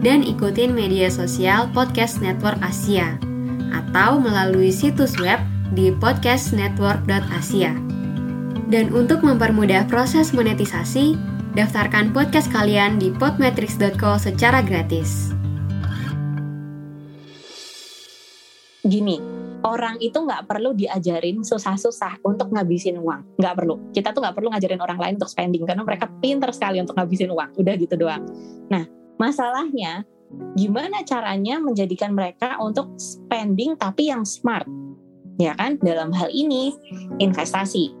dan ikutin media sosial Podcast Network Asia atau melalui situs web di podcastnetwork.asia. Dan untuk mempermudah proses monetisasi, daftarkan podcast kalian di podmetrics.co secara gratis. gini orang itu nggak perlu diajarin susah-susah untuk ngabisin uang nggak perlu kita tuh nggak perlu ngajarin orang lain untuk spending karena mereka pinter sekali untuk ngabisin uang udah gitu doang nah masalahnya gimana caranya menjadikan mereka untuk spending tapi yang smart ya kan dalam hal ini investasi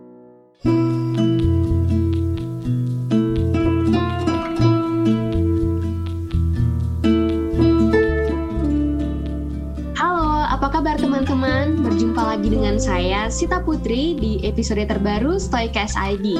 Halo, apa kabar teman-teman? Berjumpa lagi dengan saya Sita Putri di episode terbaru Stoicast ID.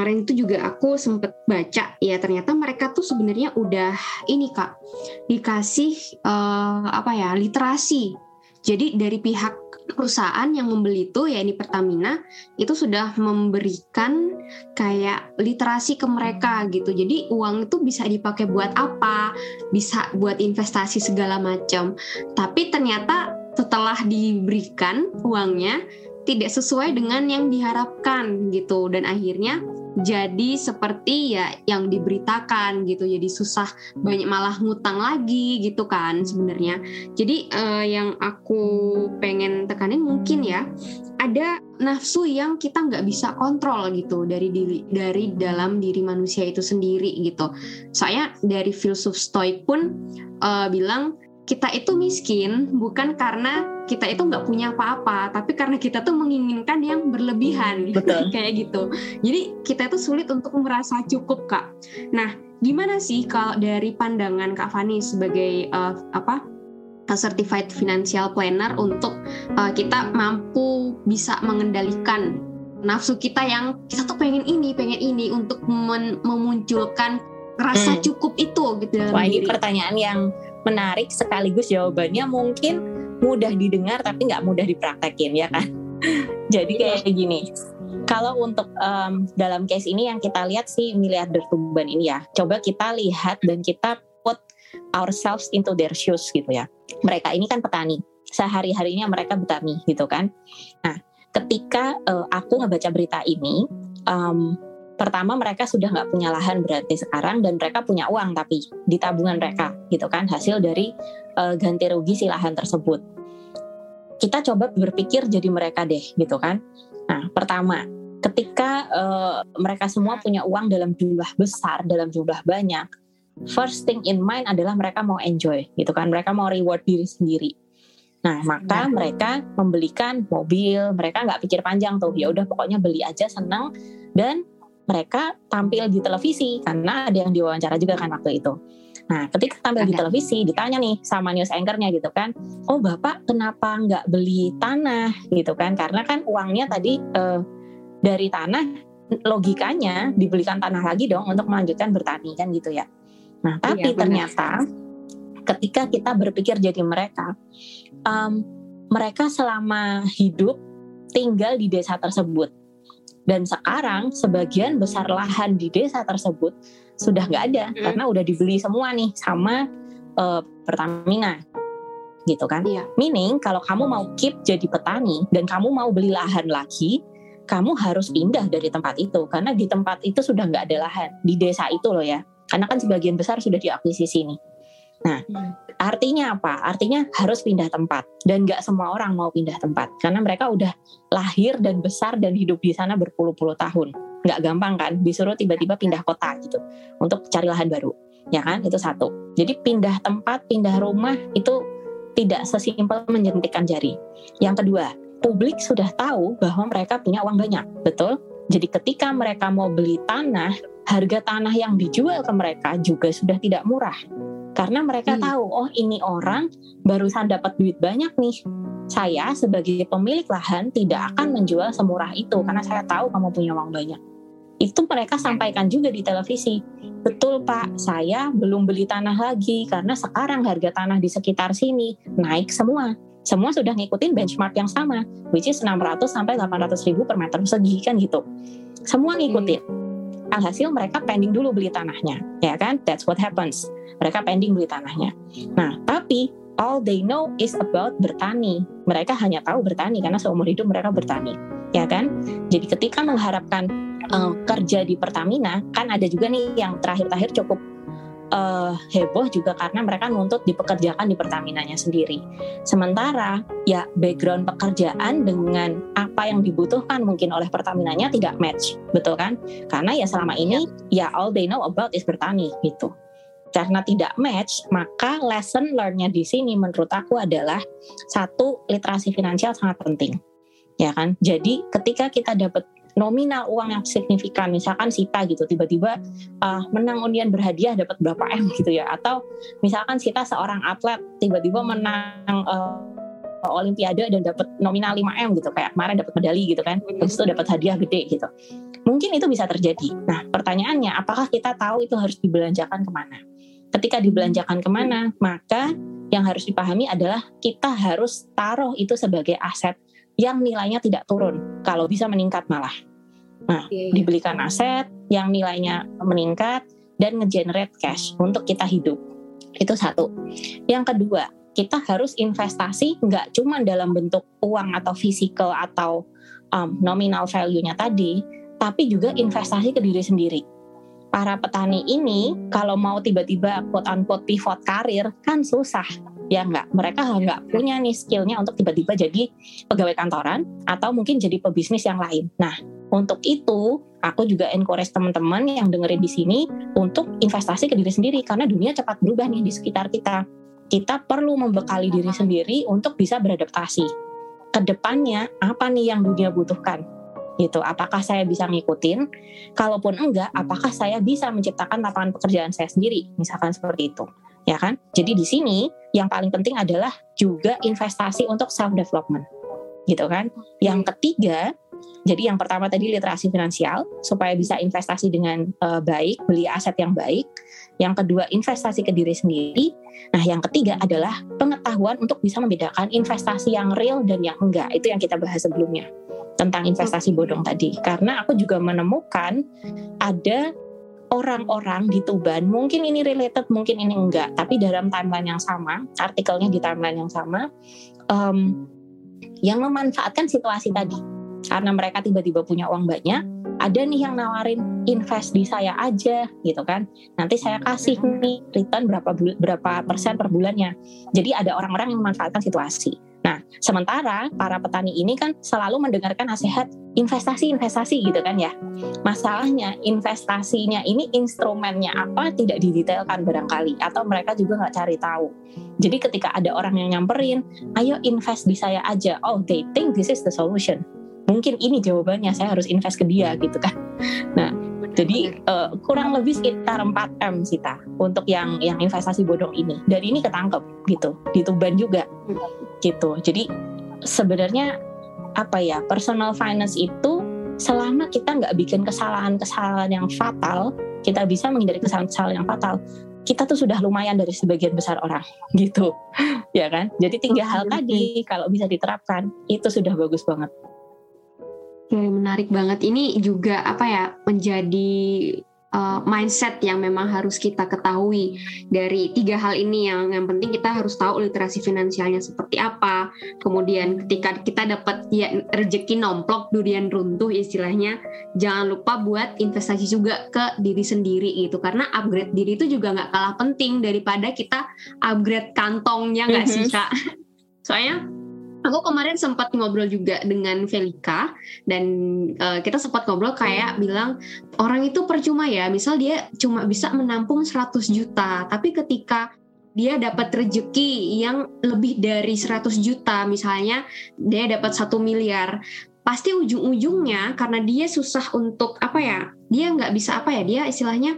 Kemarin itu juga aku sempet baca ya ternyata mereka tuh sebenarnya udah ini kak dikasih eh, apa ya literasi jadi dari pihak perusahaan yang membeli itu ya ini Pertamina itu sudah memberikan kayak literasi ke mereka gitu. Jadi uang itu bisa dipakai buat apa? Bisa buat investasi segala macam. Tapi ternyata setelah diberikan uangnya tidak sesuai dengan yang diharapkan gitu dan akhirnya jadi seperti ya yang diberitakan gitu. Jadi susah banyak malah ngutang lagi gitu kan sebenarnya. Jadi eh, yang aku pengen tekanin mungkin ya ada nafsu yang kita nggak bisa kontrol gitu dari diri dari dalam diri manusia itu sendiri gitu. Saya dari filsuf stoik pun eh, bilang kita itu miskin bukan karena kita itu nggak punya apa-apa tapi karena kita tuh menginginkan yang berlebihan. Betul. kayak gitu. Jadi kita itu sulit untuk merasa cukup kak. Nah gimana sih kalau dari pandangan kak Fani sebagai eh, apa certified financial planner untuk eh, kita mampu bisa mengendalikan nafsu kita yang kita tuh pengen ini pengen ini untuk memunculkan rasa Hmm. cukup itu gitu dalam Wah ini pertanyaan yang menarik sekaligus jawabannya. Mungkin mudah didengar tapi nggak mudah dipraktekin ya kan. Jadi kayak gini, kalau untuk em, dalam case ini yang kita lihat si miliarder tuban ini ya, coba kita lihat dan kita put ourselves into their shoes gitu ya. Mereka ini kan petani, sehari-harinya mereka bertani gitu kan. Nah, ketika eh, aku ngebaca berita ini, em, pertama mereka sudah nggak punya lahan berarti sekarang dan mereka punya uang tapi di tabungan mereka gitu kan hasil dari eh, ganti rugi si lahan tersebut. Kita coba berpikir jadi mereka deh gitu kan. Nah pertama ketika eh, mereka semua punya uang dalam jumlah besar dalam jumlah banyak first thing in mind adalah mereka mau enjoy gitu kan. Mereka mau reward diri sendiri. Nah maka Ya. mereka membelikan mobil mereka nggak pikir panjang tuh. Ya udah pokoknya beli aja seneng dan mereka tampil di televisi karena ada yang diwawancara juga kan waktu itu. Nah, ketika tampil di televisi ditanya nih sama news anchornya gitu kan, oh bapak kenapa nggak beli tanah gitu kan? Karena kan uangnya tadi eh, dari tanah logikanya dibelikan tanah lagi dong untuk melanjutkan bertani kan gitu ya. Nah, tapi Iya, ternyata ketika kita berpikir jadi mereka, em, mereka selama hidup tinggal di desa tersebut dan sekarang sebagian besar lahan di desa tersebut sudah nggak ada Mm. karena udah dibeli semua nih sama eh, Pertamina gitu kan Iya. meaning kalau kamu mau keep jadi petani dan kamu mau beli lahan lagi kamu harus pindah dari tempat itu karena di tempat itu sudah nggak ada lahan di desa itu loh ya karena kan sebagian besar sudah diakuisisi nih nah Hmm. Artinya apa? Artinya harus pindah tempat. Dan nggak semua orang mau pindah tempat. Karena mereka udah lahir dan besar dan hidup di sana berpuluh-puluh tahun. Nggak gampang kan? Disuruh tiba-tiba pindah kota gitu. Untuk cari lahan baru. Ya kan? Itu satu. Jadi pindah tempat pindah rumah itu tidak sesimpel menjentikan jari. Yang kedua, publik sudah tahu bahwa mereka punya uang banyak, betul? Jadi ketika mereka mau beli tanah, harga tanah yang dijual ke mereka juga sudah tidak murah. Karena mereka hmm. tahu, oh ini orang barusan dapat duit banyak nih. Saya sebagai pemilik lahan tidak akan menjual semurah itu karena saya tahu kamu punya uang banyak. Itu mereka sampaikan juga di televisi. Betul Pak, saya belum beli tanah lagi karena sekarang harga tanah di sekitar sini naik semua. Semua sudah ngikutin benchmark yang sama, which is 600 sampai 800 ribu per meter persegi kan gitu. Semua ngikutin. Alhasil mereka pending dulu beli tanahnya, ya kan? That's what happens. Mereka pending beli tanahnya. Nah, tapi all they know is about bertani. Mereka hanya tahu bertani karena seumur hidup mereka bertani, ya kan? Jadi ketika mengharapkan uh, kerja di Pertamina kan ada juga nih yang terakhir-terakhir cukup uh, heboh juga karena mereka nuntut dipekerjakan di Pertaminanya sendiri. Sementara ya background pekerjaan dengan apa yang dibutuhkan mungkin oleh Pertaminanya tidak match, betul kan? Karena ya selama ini ya all they know about is bertani gitu. Karena tidak match, maka lesson learn-nya di sini menurut aku adalah satu literasi finansial sangat penting. Ya kan? Jadi ketika kita dapat nominal uang yang signifikan misalkan Sita gitu tiba-tiba uh, menang undian berhadiah dapat berapa M gitu ya? Atau misalkan Sita seorang atlet tiba-tiba menang uh, olimpiade dan dapat nominal 5 M gitu kayak kemarin dapat medali gitu kan? Terus itu dapat hadiah gede gitu. Mungkin itu bisa terjadi. Nah pertanyaannya apakah kita tahu itu harus dibelanjakan ke mana ketika dibelanjakan ke mana maka yang harus dipahami adalah kita harus taruh itu sebagai aset yang nilainya tidak turun kalau bisa meningkat malah Nah, okay. dibelikan aset yang nilainya meningkat dan ngegenerate cash untuk kita hidup. Itu satu. Yang kedua, kita harus investasi nggak cuma dalam bentuk uang atau physical atau um, nominal value-nya tadi, tapi juga investasi ke diri sendiri. Para petani ini kalau mau tiba-tiba quote unquote pivot karir kan susah ya nggak mereka nggak punya nih skillnya untuk tiba-tiba jadi pegawai kantoran atau mungkin jadi pebisnis yang lain. Nah untuk itu, aku juga encourage teman-teman yang dengerin di sini untuk investasi ke diri sendiri karena dunia cepat berubah nih di sekitar kita. Kita perlu membekali diri sendiri untuk bisa beradaptasi. Ke depannya apa nih yang dunia butuhkan? Gitu. Apakah saya bisa ngikutin? Kalaupun enggak, apakah saya bisa menciptakan lapangan pekerjaan saya sendiri? Misalkan seperti itu. Ya kan? Jadi di sini yang paling penting adalah juga investasi untuk self development. Gitu kan? Yang ketiga, jadi yang pertama tadi literasi finansial supaya bisa investasi dengan uh, baik, beli aset yang baik. Yang kedua investasi ke diri sendiri. Nah, yang ketiga adalah pengetahuan untuk bisa membedakan investasi yang real dan yang enggak. Itu yang kita bahas sebelumnya tentang investasi bodong tadi. Karena aku juga menemukan ada orang-orang di Tuban, mungkin ini related, mungkin ini enggak, tapi dalam timeline yang sama, artikelnya di timeline yang sama, um, yang memanfaatkan situasi tadi. Karena mereka tiba-tiba punya uang banyak ada nih yang nawarin invest di saya aja gitu kan. Nanti saya kasih nih return berapa berapa persen per bulannya. Jadi ada orang-orang yang memanfaatkan situasi nah sementara para petani ini kan selalu mendengarkan nasihat investasi investasi gitu kan ya. Masalahnya investasinya ini instrumennya apa tidak didetailkan barangkali atau mereka juga nggak cari tahu. Jadi ketika ada orang yang nyamperin ayo invest di saya aja. Oh they think this is the solution. Mungkin ini jawabannya saya harus invest ke dia gitu kan. Nah jadi uh, kurang lebih sekitar 4 m Sita untuk yang yang investasi bodong ini. Dan ini ketangkep gitu di Tuban juga gitu. Jadi sebenarnya apa ya personal finance itu selama kita nggak bikin kesalahan-kesalahan yang fatal kita bisa menghindari kesalahan-kesalahan yang fatal kita tuh sudah lumayan dari sebagian besar orang gitu. Ya kan? Jadi tiga hal tadi kalau bisa diterapkan itu sudah bagus banget. Oke, menarik banget. Ini juga apa ya menjadi uh, mindset yang memang harus kita ketahui dari tiga hal ini yang yang penting kita harus tahu literasi finansialnya seperti apa. Kemudian ketika kita dapat ya rezeki nomplok durian runtuh istilahnya, jangan lupa buat investasi juga ke diri sendiri gitu karena upgrade diri itu juga nggak kalah penting daripada kita upgrade kantongnya nggak mm -hmm. sih kak? Soalnya aku kemarin sempat ngobrol juga dengan Velika dan uh, kita sempat ngobrol kayak bilang orang itu percuma ya misal dia cuma bisa menampung 100 juta tapi ketika dia dapat rezeki yang lebih dari 100 juta misalnya dia dapat satu miliar pasti ujung-ujungnya karena dia susah untuk apa ya dia nggak bisa apa ya dia istilahnya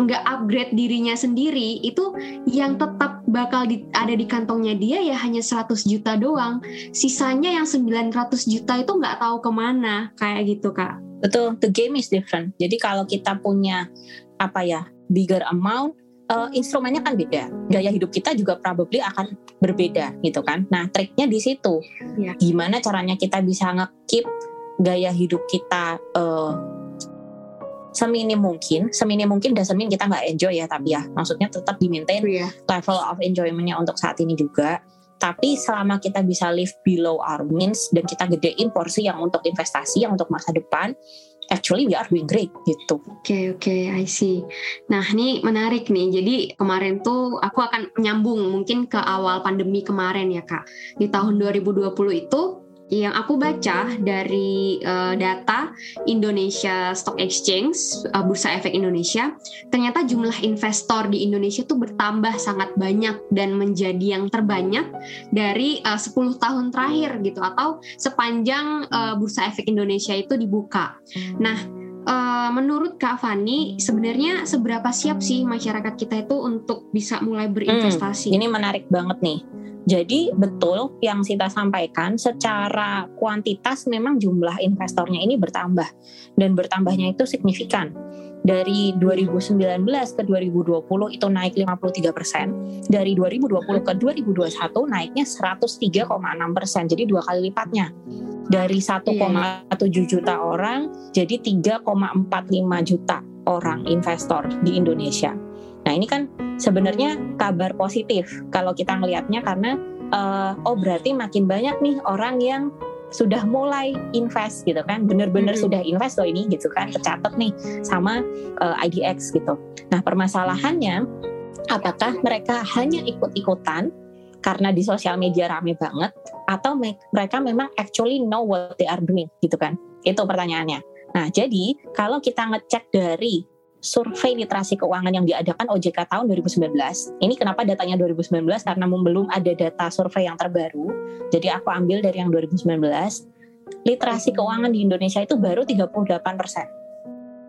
nggak upgrade dirinya sendiri itu yang tetap bakal di, ada di kantongnya dia ya hanya 100 juta doang. Sisanya yang 900 juta itu nggak tahu ke mana kayak gitu kak. Betul the game is different. Jadi kalau kita punya apa ya bigger amount uh, instrumennya kan beda. Gaya hidup kita juga probably akan berbeda gitu kan. Nah triknya di situ. Ya. gimana caranya kita bisa nge-keep gaya hidup kita uh, seminim mungkin seminim mungkin dan semin kita nggak enjoy ya tapi ya maksudnya tetap di maintain Iya. level of enjoymentnya untuk saat ini juga tapi selama kita bisa live below our means dan kita gedein porsi yang untuk investasi yang untuk masa depan actually we are doing great gitu Oke oke, I see. Nah ini menarik nih. Jadi kemarin tuh aku akan nyambung mungkin ke awal pandemi kemarin ya kak. Di tahun 2020 itu yang aku baca dari eh, data Indonesia Stock Exchange, eh, Bursa Efek Indonesia, ternyata jumlah investor di Indonesia tuh bertambah sangat banyak dan menjadi yang terbanyak dari eh, 10 tahun terakhir gitu atau sepanjang eh, Bursa Efek Indonesia itu dibuka. Nah, Eh, menurut Kak Fani, sebenarnya seberapa siap sih masyarakat kita itu untuk bisa mulai berinvestasi? ini menarik banget nih jadi betul yang Sita sampaikan secara kuantitas memang jumlah investornya ini bertambah. Dan bertambahnya itu signifikan. Dari 2019 ke 2020 itu naik 53 persen. Dari 2020 ke 2021 naiknya 103,6 persen. Jadi dua kali lipatnya. Dari 1,7 juta orang jadi 3,45 juta orang investor di Indonesia. Nah ini kan sebenarnya kabar positif kalau kita ngelihatnya karena eh, oh berarti makin banyak nih orang yang sudah mulai invest gitu kan, bener-bener Mhm. sudah invest loh ini gitu kan, tercatat nih sama eh, IDX gitu. Nah permasalahannya apakah mereka hanya ikut-ikutan karena di sosial media rame banget atau me- mereka memang actually know what they are doing gitu kan? Itu pertanyaannya. Nah, jadi kalau kita ngecek dari survei literasi keuangan yang diadakan OJK tahun 2019, ini kenapa datanya 2019 karena belum ada data survei yang terbaru. Jadi aku ambil dari yang 2019, literasi keuangan di Indonesia itu baru 38 persen,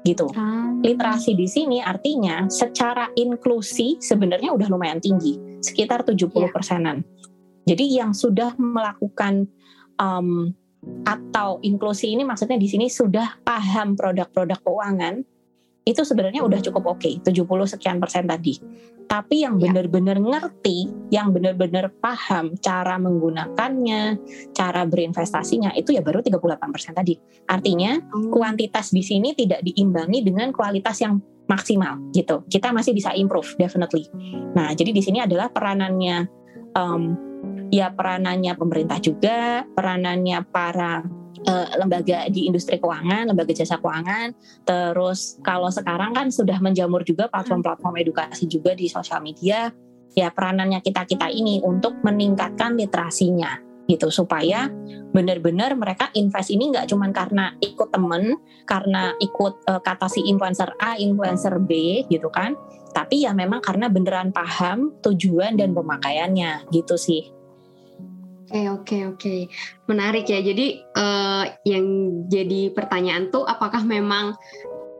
gitu. Ah, Literasi di sini artinya secara inklusi sebenarnya udah lumayan tinggi, sekitar 70 persenan. Jadi yang sudah melakukan um, atau inklusi ini maksudnya di sini sudah paham produk-produk keuangan itu sebenarnya udah cukup oke 70 sekian persen tadi. Tapi yang Ya. benar-benar ngerti, yang benar-benar paham cara menggunakannya, cara berinvestasinya itu ya baru 38 persen tadi. Artinya oh, kuantitas di sini tidak diimbangi dengan kualitas yang maksimal gitu. Kita masih bisa improve definitely. Nah, jadi di sini adalah peranannya um, ya peranannya pemerintah juga, peranannya para eh, lembaga di industri keuangan, lembaga jasa keuangan. Terus kalau sekarang kan sudah menjamur juga platform-platform edukasi juga di sosial media. Ya peranannya kita-kita ini untuk meningkatkan literasinya gitu supaya benar-benar mereka invest ini nggak cuma karena ikut temen, karena ikut eh, kata si influencer A, influencer B gitu kan, tapi ya memang karena beneran paham tujuan dan pemakaiannya gitu sih. Oke oke oke, menarik ya. Jadi eh, yang jadi pertanyaan tuh apakah memang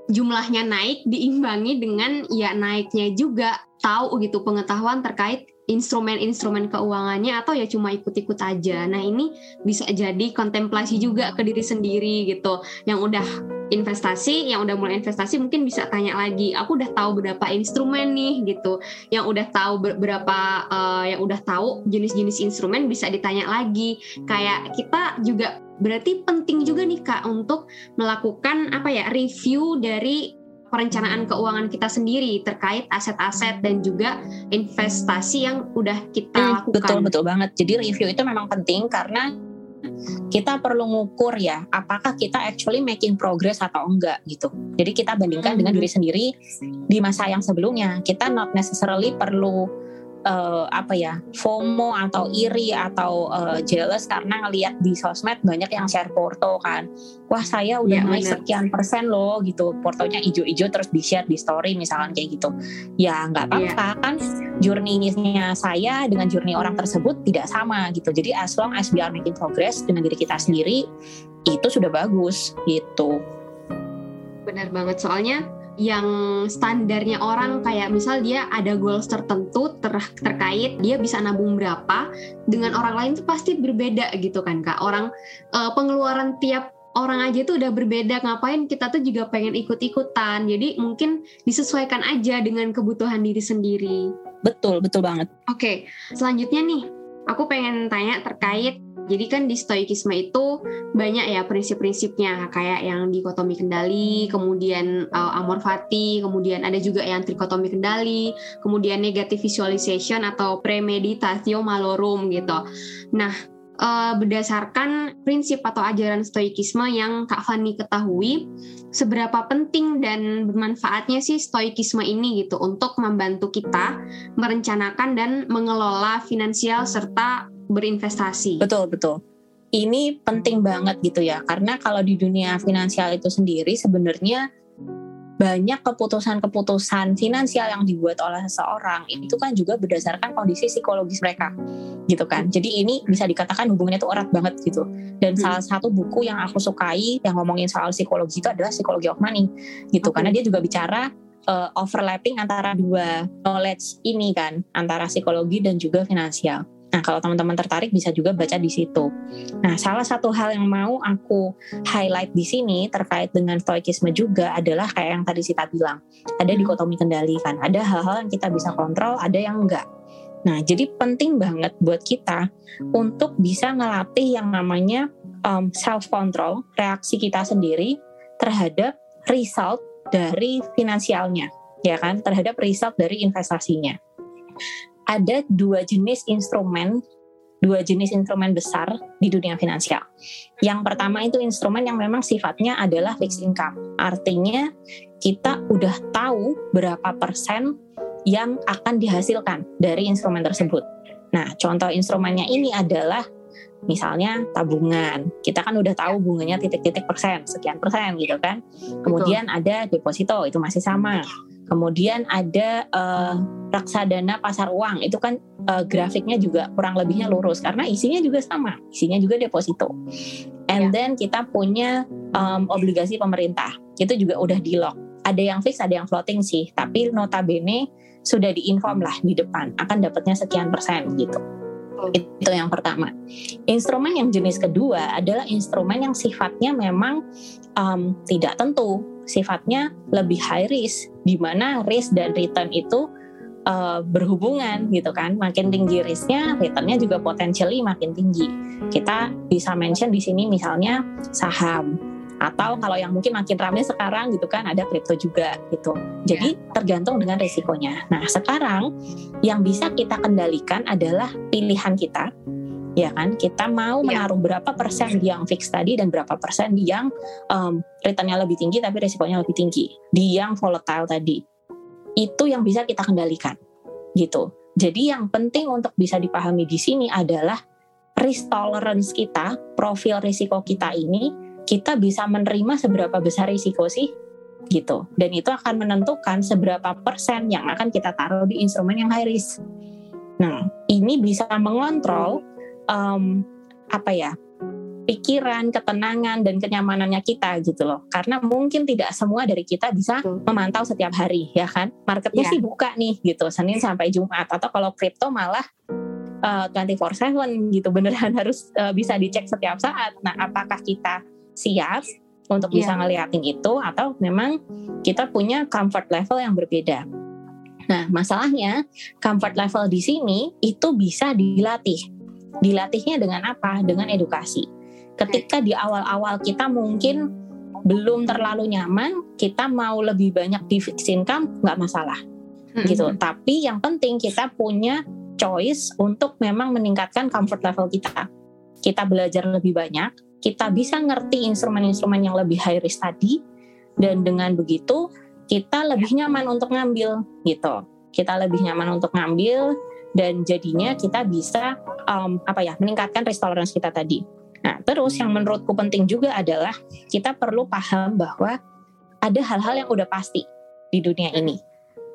jumlahnya naik diimbangi dengan ya naiknya juga tahu gitu pengetahuan terkait instrumen-instrumen keuangannya atau ya cuma ikut-ikut aja. Nah ini bisa jadi kontemplasi juga ke diri sendiri gitu. Yang udah investasi, yang udah mulai investasi mungkin bisa tanya lagi. Aku udah tahu berapa instrumen nih gitu. Yang udah tahu ber- berapa eh, yang udah tahu jenis-jenis instrumen bisa ditanya lagi. Kayak kita juga berarti penting juga nih Kak untuk melakukan apa ya review dari perencanaan keuangan kita sendiri terkait aset-aset dan juga investasi yang udah kita Hmm, lakukan. betul betul banget. Jadi review itu memang penting karena kita perlu ngukur ya apakah kita actually making progress atau enggak gitu. Jadi kita bandingkan Hmm. dengan diri sendiri di masa yang sebelumnya. Kita not necessarily perlu uh, apa ya FOMO atau iri atau uh, jealous karena ngelihat di sosmed banyak yang share foto kan. Wah saya udah ya, naik sekian persen loh gitu fotonya ijo-ijo terus di share di story misalkan kayak gitu. Ya nggak iya. apa-apa ya. kan journey-nya saya dengan journey orang tersebut tidak sama gitu. Jadi as long as we are making progress dengan diri kita sendiri itu sudah bagus gitu. Benar banget. Soalnya yang standarnya orang kayak misal dia ada goals tertentu ter terkait dia bisa nabung berapa dengan orang lain tuh pasti berbeda gitu kan kak. Orang uh, pengeluaran tiap orang aja tuh udah berbeda ngapain kita tuh juga pengen ikut-ikutan? Jadi mungkin disesuaikan aja dengan kebutuhan diri sendiri. Betul betul banget. Oke okay, selanjutnya nih aku pengen tanya terkait jadi kan di stoikisme itu banyak ya prinsip-prinsipnya kayak yang dikotomi kendali, kemudian uh, amor fati, kemudian ada juga yang trikotomi kendali, kemudian negative visualization atau premeditatio malorum gitu. Nah, uh, berdasarkan prinsip atau ajaran stoikisme yang Kak Fani ketahui, seberapa penting dan bermanfaatnya sih stoikisme ini gitu untuk membantu kita merencanakan dan mengelola finansial serta berinvestasi. Betul, betul. Ini penting banget gitu ya, karena kalau di dunia finansial itu sendiri sebenarnya banyak keputusan-keputusan finansial yang dibuat oleh seseorang itu kan juga berdasarkan kondisi psikologis mereka gitu kan jadi ini bisa dikatakan hubungannya itu erat banget gitu dan hmm. salah satu buku yang aku sukai yang ngomongin soal psikologi itu adalah psikologi of money gitu okay. karena dia juga bicara uh, overlapping antara dua knowledge ini kan antara psikologi dan juga finansial Nah, kalau teman-teman tertarik bisa juga baca di situ. Nah, salah satu hal yang mau aku highlight di sini terkait dengan stoikisme juga adalah kayak yang tadi Sita bilang. Ada dikotomi kendali kan. Ada hal-hal yang kita bisa kontrol, ada yang enggak. Nah, jadi penting banget buat kita untuk bisa ngelatih yang namanya um, self control, reaksi kita sendiri terhadap result dari finansialnya, ya kan? Terhadap result dari investasinya ada dua jenis instrumen dua jenis instrumen besar di dunia finansial. Yang pertama itu instrumen yang memang sifatnya adalah fixed income. Artinya kita udah tahu berapa persen yang akan dihasilkan dari instrumen tersebut. Nah, contoh instrumennya ini adalah misalnya tabungan. Kita kan udah tahu bunganya titik-titik persen, sekian persen gitu kan. Kemudian Betul. ada deposito, itu masih sama. Kemudian ada uh, reksadana pasar uang, itu kan uh, grafiknya juga kurang lebihnya lurus karena isinya juga sama, isinya juga deposito. And yeah. then kita punya um, obligasi pemerintah, itu juga udah di lock. Ada yang fix, ada yang floating sih, tapi notabene sudah diinform lah di depan akan dapatnya sekian persen gitu. Itu yang pertama. Instrumen yang jenis kedua adalah instrumen yang sifatnya memang um, tidak tentu sifatnya lebih high risk, di mana risk dan return itu uh, berhubungan gitu kan. Makin tinggi risknya, returnnya juga potentially makin tinggi. Kita bisa mention di sini misalnya saham atau kalau yang mungkin makin ramai sekarang gitu kan ada kripto juga gitu. Jadi ya. tergantung dengan risikonya. Nah sekarang yang bisa kita kendalikan adalah pilihan kita ya kan? Kita mau ya. menaruh berapa persen di yang fix tadi dan berapa persen di yang um, returnnya lebih tinggi tapi resikonya lebih tinggi. Di yang volatile tadi. Itu yang bisa kita kendalikan. Gitu. Jadi yang penting untuk bisa dipahami di sini adalah risk tolerance kita profil risiko kita ini kita bisa menerima seberapa besar risiko sih? Gitu. Dan itu akan menentukan seberapa persen yang akan kita taruh di instrumen yang high risk. Nah ini bisa mengontrol um, apa ya pikiran, ketenangan dan kenyamanannya kita gitu loh. Karena mungkin tidak semua dari kita bisa memantau setiap hari ya kan. Marketnya yeah. sih buka nih gitu Senin sampai Jumat atau kalau kripto malah uh, 24/7 gitu beneran harus uh, bisa dicek setiap saat. Nah, apakah kita siap untuk yeah. bisa ngeliatin itu atau memang kita punya comfort level yang berbeda. Nah, masalahnya comfort level di sini itu bisa dilatih Dilatihnya dengan apa? Dengan edukasi. Ketika di awal-awal kita mungkin belum terlalu nyaman, kita mau lebih banyak di fixed income, nggak masalah. Hmm. Gitu. Tapi yang penting kita punya choice untuk memang meningkatkan comfort level kita. Kita belajar lebih banyak, kita bisa ngerti instrumen-instrumen yang lebih high risk tadi, dan dengan begitu kita lebih nyaman untuk ngambil gitu. Kita lebih nyaman untuk ngambil, dan jadinya kita bisa um, apa ya meningkatkan risk tolerance kita tadi. Nah, terus yang menurutku penting juga adalah kita perlu paham bahwa ada hal-hal yang udah pasti di dunia ini.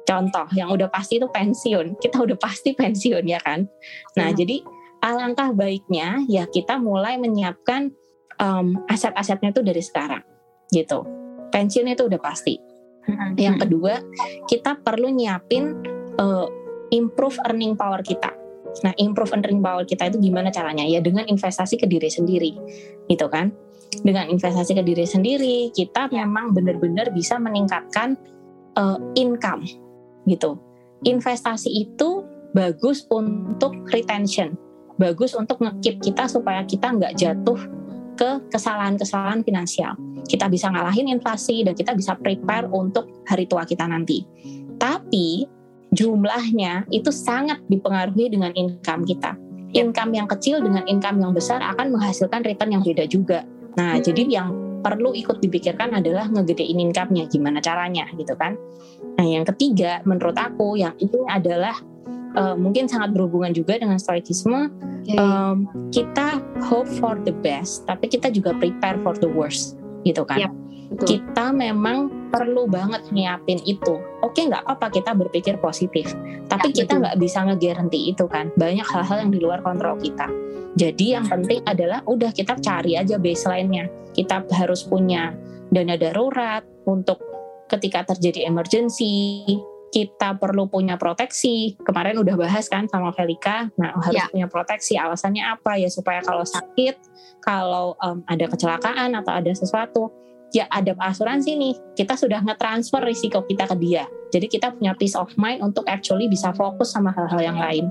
Contoh yang udah pasti itu pensiun. Kita udah pasti pensiun ya kan. Nah, hmm. jadi alangkah baiknya ya kita mulai menyiapkan um, aset-asetnya itu dari sekarang gitu. Pensiun itu udah pasti. Hmm. Yang kedua, kita perlu nyiapin uh, improve earning power kita Nah, improve earning power kita itu gimana caranya? Ya dengan investasi ke diri sendiri, gitu kan? Dengan investasi ke diri sendiri, kita memang benar-benar bisa meningkatkan uh, income, gitu. Investasi itu bagus untuk retention, bagus untuk ngekip kita supaya kita nggak jatuh ke kesalahan-kesalahan finansial. Kita bisa ngalahin inflasi dan kita bisa prepare untuk hari tua kita nanti. Tapi jumlahnya itu sangat dipengaruhi dengan income kita. Income yang kecil dengan income yang besar akan menghasilkan return yang beda juga. Nah, hmm. jadi yang perlu ikut dipikirkan adalah ngegedein income-nya, gimana caranya gitu kan. Nah, yang ketiga menurut aku yang ini adalah uh, mungkin sangat berhubungan juga dengan stoicisme. Okay. Um, kita hope for the best, tapi kita juga prepare for the worst gitu kan. Yep Betul. Kita memang perlu banget nyiapin itu. Oke, nggak apa-apa kita berpikir positif, tapi ya, kita nggak bisa ngegaranti itu kan. Banyak hal-hal yang di luar kontrol kita. Jadi yang penting adalah udah kita cari aja baseline-nya. Kita harus punya dana darurat untuk ketika terjadi emergency, kita perlu punya proteksi. Kemarin udah bahas kan sama Velika. Nah, harus ya. punya proteksi. Alasannya apa ya supaya kalau sakit, kalau um, ada kecelakaan atau ada sesuatu, ya ada asuransi nih kita sudah nge-transfer risiko kita ke dia jadi kita punya peace of mind untuk actually bisa fokus sama hal-hal yang lain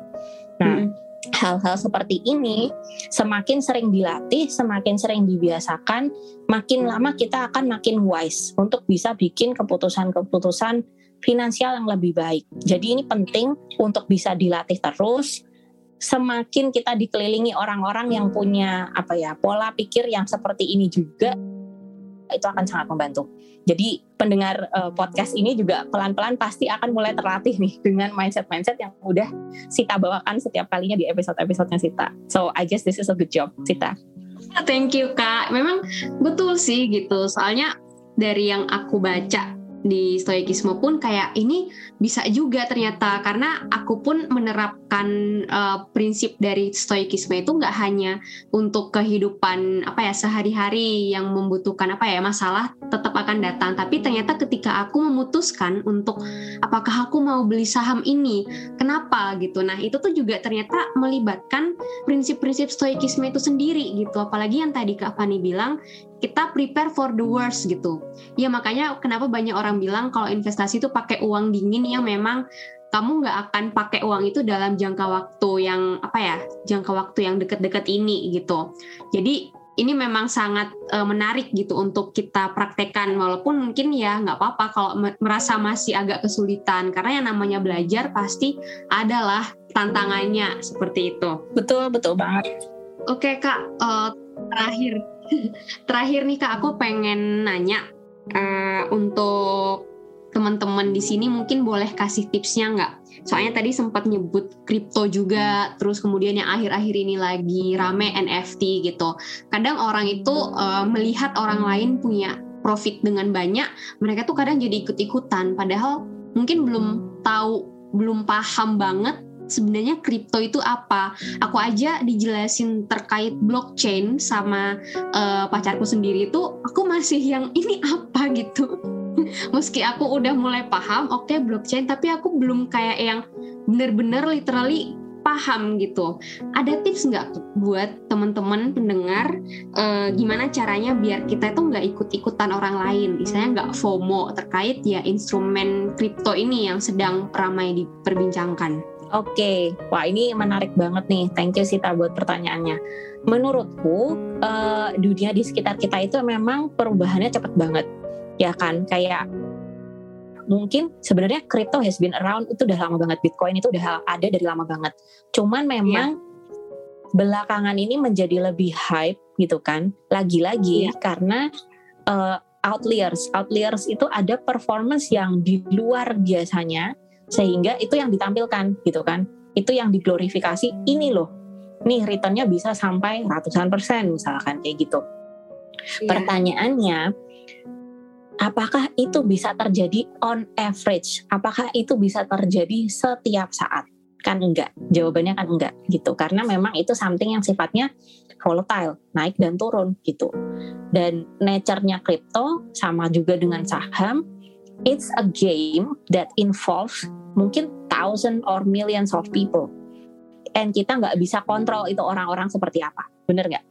nah hmm hal-hal seperti ini semakin sering dilatih, semakin sering dibiasakan, makin lama kita akan makin wise untuk bisa bikin keputusan-keputusan finansial yang lebih baik. Jadi ini penting untuk bisa dilatih terus. Semakin kita dikelilingi orang-orang yang punya apa ya pola pikir yang seperti ini juga, itu akan sangat membantu. Jadi pendengar uh, podcast ini juga pelan-pelan pasti akan mulai terlatih nih dengan mindset-mindset yang udah Sita bawakan setiap kalinya di episode-episodenya Sita. So I guess this is a good job, Sita. Thank you Kak. Memang betul sih gitu. Soalnya dari yang aku baca di stoikisme pun kayak ini bisa juga ternyata. Karena aku pun menerapkan uh, prinsip dari stoikisme itu nggak hanya untuk kehidupan apa ya sehari-hari yang membutuhkan apa ya masalah tetap akan datang. Tapi ternyata ketika aku memutuskan untuk apakah aku mau beli saham ini? Kenapa? Gitu. Nah itu tuh juga ternyata melibatkan prinsip-prinsip stoikisme itu sendiri gitu. Apalagi yang tadi Kak Fani bilang kita prepare for the worst gitu. Ya makanya kenapa banyak orang bilang kalau investasi itu pakai uang dingin yang memang kamu nggak akan pakai uang itu dalam jangka waktu yang apa ya jangka waktu yang deket-deket ini gitu. Jadi ini memang sangat e, menarik gitu untuk kita praktekkan walaupun mungkin ya nggak apa-apa kalau merasa masih agak kesulitan karena yang namanya belajar pasti adalah tantangannya seperti itu. Betul betul banget. Oke kak, uh, terakhir terakhir nih kak aku pengen nanya uh, untuk teman-teman di sini mungkin boleh kasih tipsnya nggak? Soalnya tadi sempat nyebut kripto juga, terus kemudian yang akhir-akhir ini lagi rame NFT gitu. Kadang orang itu uh, melihat orang lain punya profit dengan banyak, mereka tuh kadang jadi ikut-ikutan, padahal mungkin belum tahu, belum paham banget sebenarnya kripto itu apa. Aku aja dijelasin terkait blockchain sama uh, pacarku sendiri itu aku masih yang ini apa gitu. Meski aku udah mulai paham, oke okay, blockchain, tapi aku belum kayak yang bener-bener literally paham gitu. Ada tips nggak buat teman-teman pendengar uh, gimana caranya biar kita itu nggak ikut-ikutan orang lain, misalnya nggak FOMO terkait ya instrumen kripto ini yang sedang ramai diperbincangkan. Oke, okay. wah ini menarik banget nih. Thank you Sita buat pertanyaannya. Menurutku uh, dunia di sekitar kita itu memang perubahannya cepat banget, ya kan? Kayak mungkin sebenarnya crypto has been around itu udah lama banget, Bitcoin itu udah ada dari lama banget. Cuman memang yeah. belakangan ini menjadi lebih hype gitu kan? Lagi-lagi yeah. karena uh, outliers, outliers itu ada performance yang di luar biasanya sehingga itu yang ditampilkan gitu kan. Itu yang diglorifikasi ini loh. Nih returnnya bisa sampai ratusan persen misalkan kayak gitu. Iya. pertanyaannya apakah itu bisa terjadi on average? Apakah itu bisa terjadi setiap saat? Kan enggak. Jawabannya kan enggak gitu. Karena memang itu something yang sifatnya volatile naik dan turun gitu. Dan nature-nya crypto sama juga dengan saham it's a game that involves mungkin thousand or millions of people. And kita nggak bisa kontrol itu orang-orang seperti apa. Bener nggak?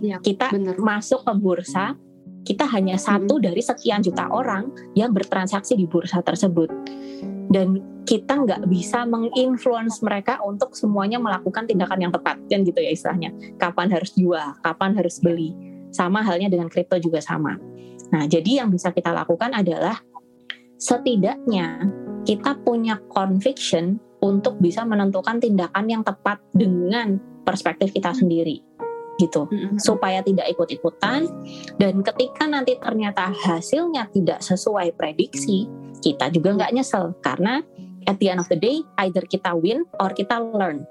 Iya, kita bener. masuk ke bursa kita hanya satu dari sekian juta orang yang bertransaksi di bursa tersebut. Dan kita nggak bisa menginfluence mereka untuk semuanya melakukan tindakan yang tepat kan gitu ya istilahnya. Kapan harus jual kapan harus beli. Sama halnya dengan kripto juga sama. Nah jadi yang bisa kita lakukan adalah setidaknya kita punya conviction untuk bisa menentukan tindakan yang tepat dengan perspektif kita sendiri gitu. Mm-mm. supaya tidak ikut-ikutan dan ketika nanti ternyata hasilnya tidak sesuai prediksi kita juga nggak nyesel. Karena at the end of the day either kita win or kita learn.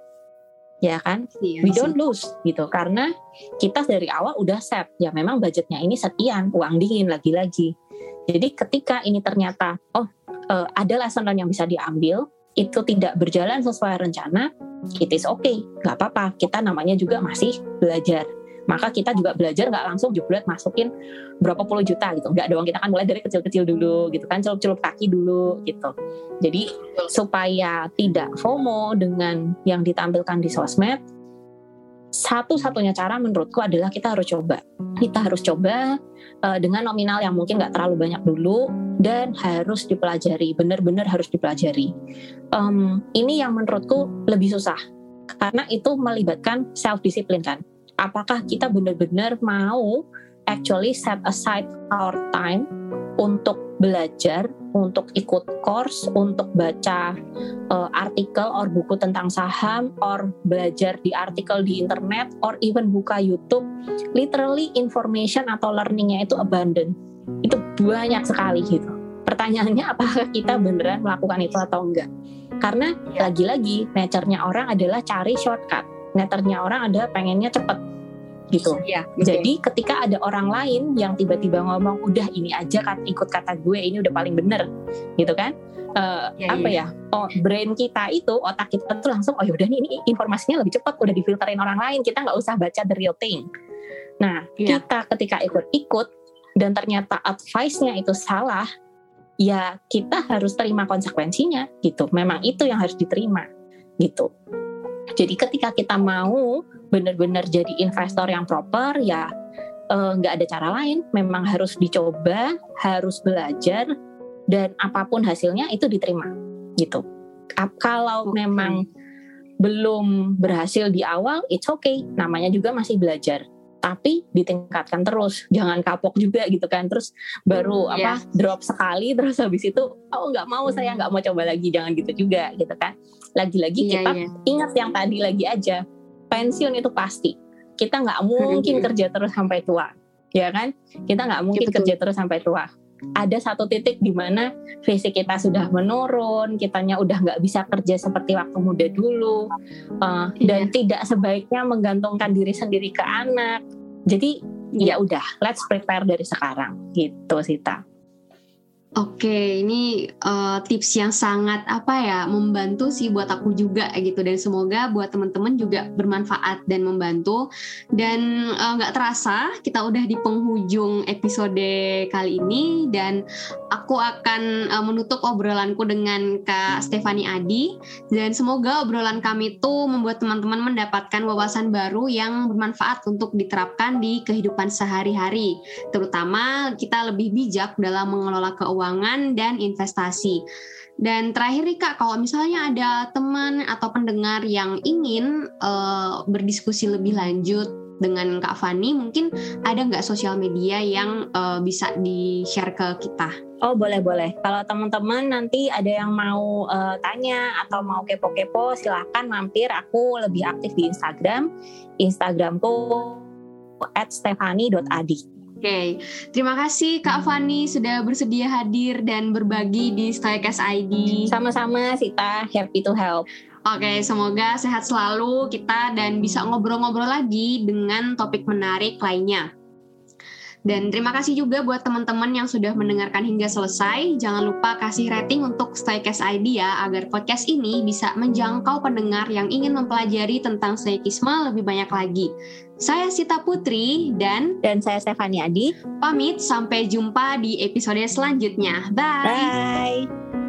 Ya kan? Iya we don't lose gitu. Karena kita dari awal udah set ya memang budgetnya ini sekian uang dingin lagi-lagi jadi ketika ini ternyata oh eh, ada lesson learn yang bisa diambil itu tidak berjalan sesuai rencana it is okay nggak apa-apa. Kita namanya juga masih belajar. Maka kita juga belajar nggak langsung jebret masukin berapa puluh juta gitu. Nggak dong kita kan mulai dari kecil-kecil dulu gitu kan celup-celup kaki dulu gitu. Jadi supaya tidak FOMO dengan yang ditampilkan di sosmed satu-satunya cara menurutku adalah kita harus coba. Kita harus coba eh, dengan nominal yang mungkin nggak terlalu banyak dulu dan harus dipelajari benar-benar harus dipelajari. Em, ini yang menurutku lebih susah karena itu melibatkan self discipline kan. Apakah kita benar-benar mau actually set aside our time untuk belajar, untuk ikut course, untuk baca uh, artikel or buku tentang saham, or belajar di artikel di internet, or even buka YouTube. Literally information atau learningnya itu abundant. Itu banyak sekali gitu. Pertanyaannya apakah kita beneran melakukan itu atau enggak? Karena lagi-lagi nature-nya orang adalah cari shortcut. Nature-nya orang adalah pengennya cepet gitu. Iya, betul. Jadi ketika ada orang lain yang tiba-tiba ngomong udah ini aja kan ikut kata gue ini udah paling bener gitu kan Eh, Ya, apa ya oh brain kita itu otak kita tuh langsung oh yaudah nih ini informasinya lebih cepat udah difilterin orang lain kita nggak usah baca the real thing nah Iya. kita ketika ikut-ikut dan ternyata advice-nya itu salah ya kita harus terima konsekuensinya gitu memang itu yang harus diterima gitu jadi ketika kita mau benar-benar jadi investor yang proper ya eh, nggak ada cara lain. Memang harus dicoba harus belajar dan apa pun hasilnya itu diterima gitu. Kalau memang belum berhasil di awal it's okay. Namanya juga masih belajar tapi ditingkatkan terus. Jangan kapok juga gitu kan. Terus baru Hmm, apa drop sekali terus habis itu oh nggak mau saya nggak mau coba lagi. Jangan gitu juga gitu kan. Lagi-lagi Iya, kita iya. ingat yang tadi lagi aja pensiun itu pasti. Kita nggak mungkin Hmm. kerja terus sampai tua ya kan? Kita nggak mungkin betul. kerja terus sampai tua ada satu titik di mana fisik kita sudah menurun kitanya udah nggak bisa kerja seperti waktu muda dulu uh, dan tidak sebaiknya menggantungkan diri sendiri ke anak. Jadi ya udah let's prepare dari sekarang. Gitu Sita Oke, ini eh, tips yang sangat apa ya membantu sih buat aku juga gitu. Dan semoga buat teman-teman juga bermanfaat dan membantu. Dan eh, nggak terasa kita udah di penghujung episode kali ini. Dan aku akan eh, menutup obrolanku dengan Kak Stefani Adi. Dan semoga obrolan kami itu membuat teman-teman mendapatkan wawasan baru yang bermanfaat untuk diterapkan di kehidupan sehari-hari. Terutama kita lebih bijak dalam mengelola keuangan dan investasi. Dan terakhir nih Kak, kalau misalnya ada teman atau pendengar yang ingin eh, berdiskusi lebih lanjut dengan Kak Fani, mungkin ada nggak sosial media yang eh, bisa di-share ke kita? Oh boleh boleh. Kalau teman-teman nanti ada yang mau eh, tanya atau mau kepo-kepo, silahkan mampir. Aku lebih aktif di Instagram. Instagramku @stefani.adi. Oke, terima kasih Kak Fani sudah bersedia hadir dan berbagi di Stoikas ID. Sama-sama Sita, happy to help. Oke, semoga sehat selalu kita dan bisa ngobrol-ngobrol lagi dengan topik menarik lainnya. Dan terima kasih juga buat teman-teman yang sudah mendengarkan hingga selesai. Jangan lupa kasih rating untuk Stoikes ID ya, agar podcast ini bisa menjangkau pendengar yang ingin mempelajari tentang stoikisme lebih banyak lagi. Saya Sita Putri dan Dan saya Stefani Adi. pamit sampai jumpa di episode selanjutnya. Bye. Bye.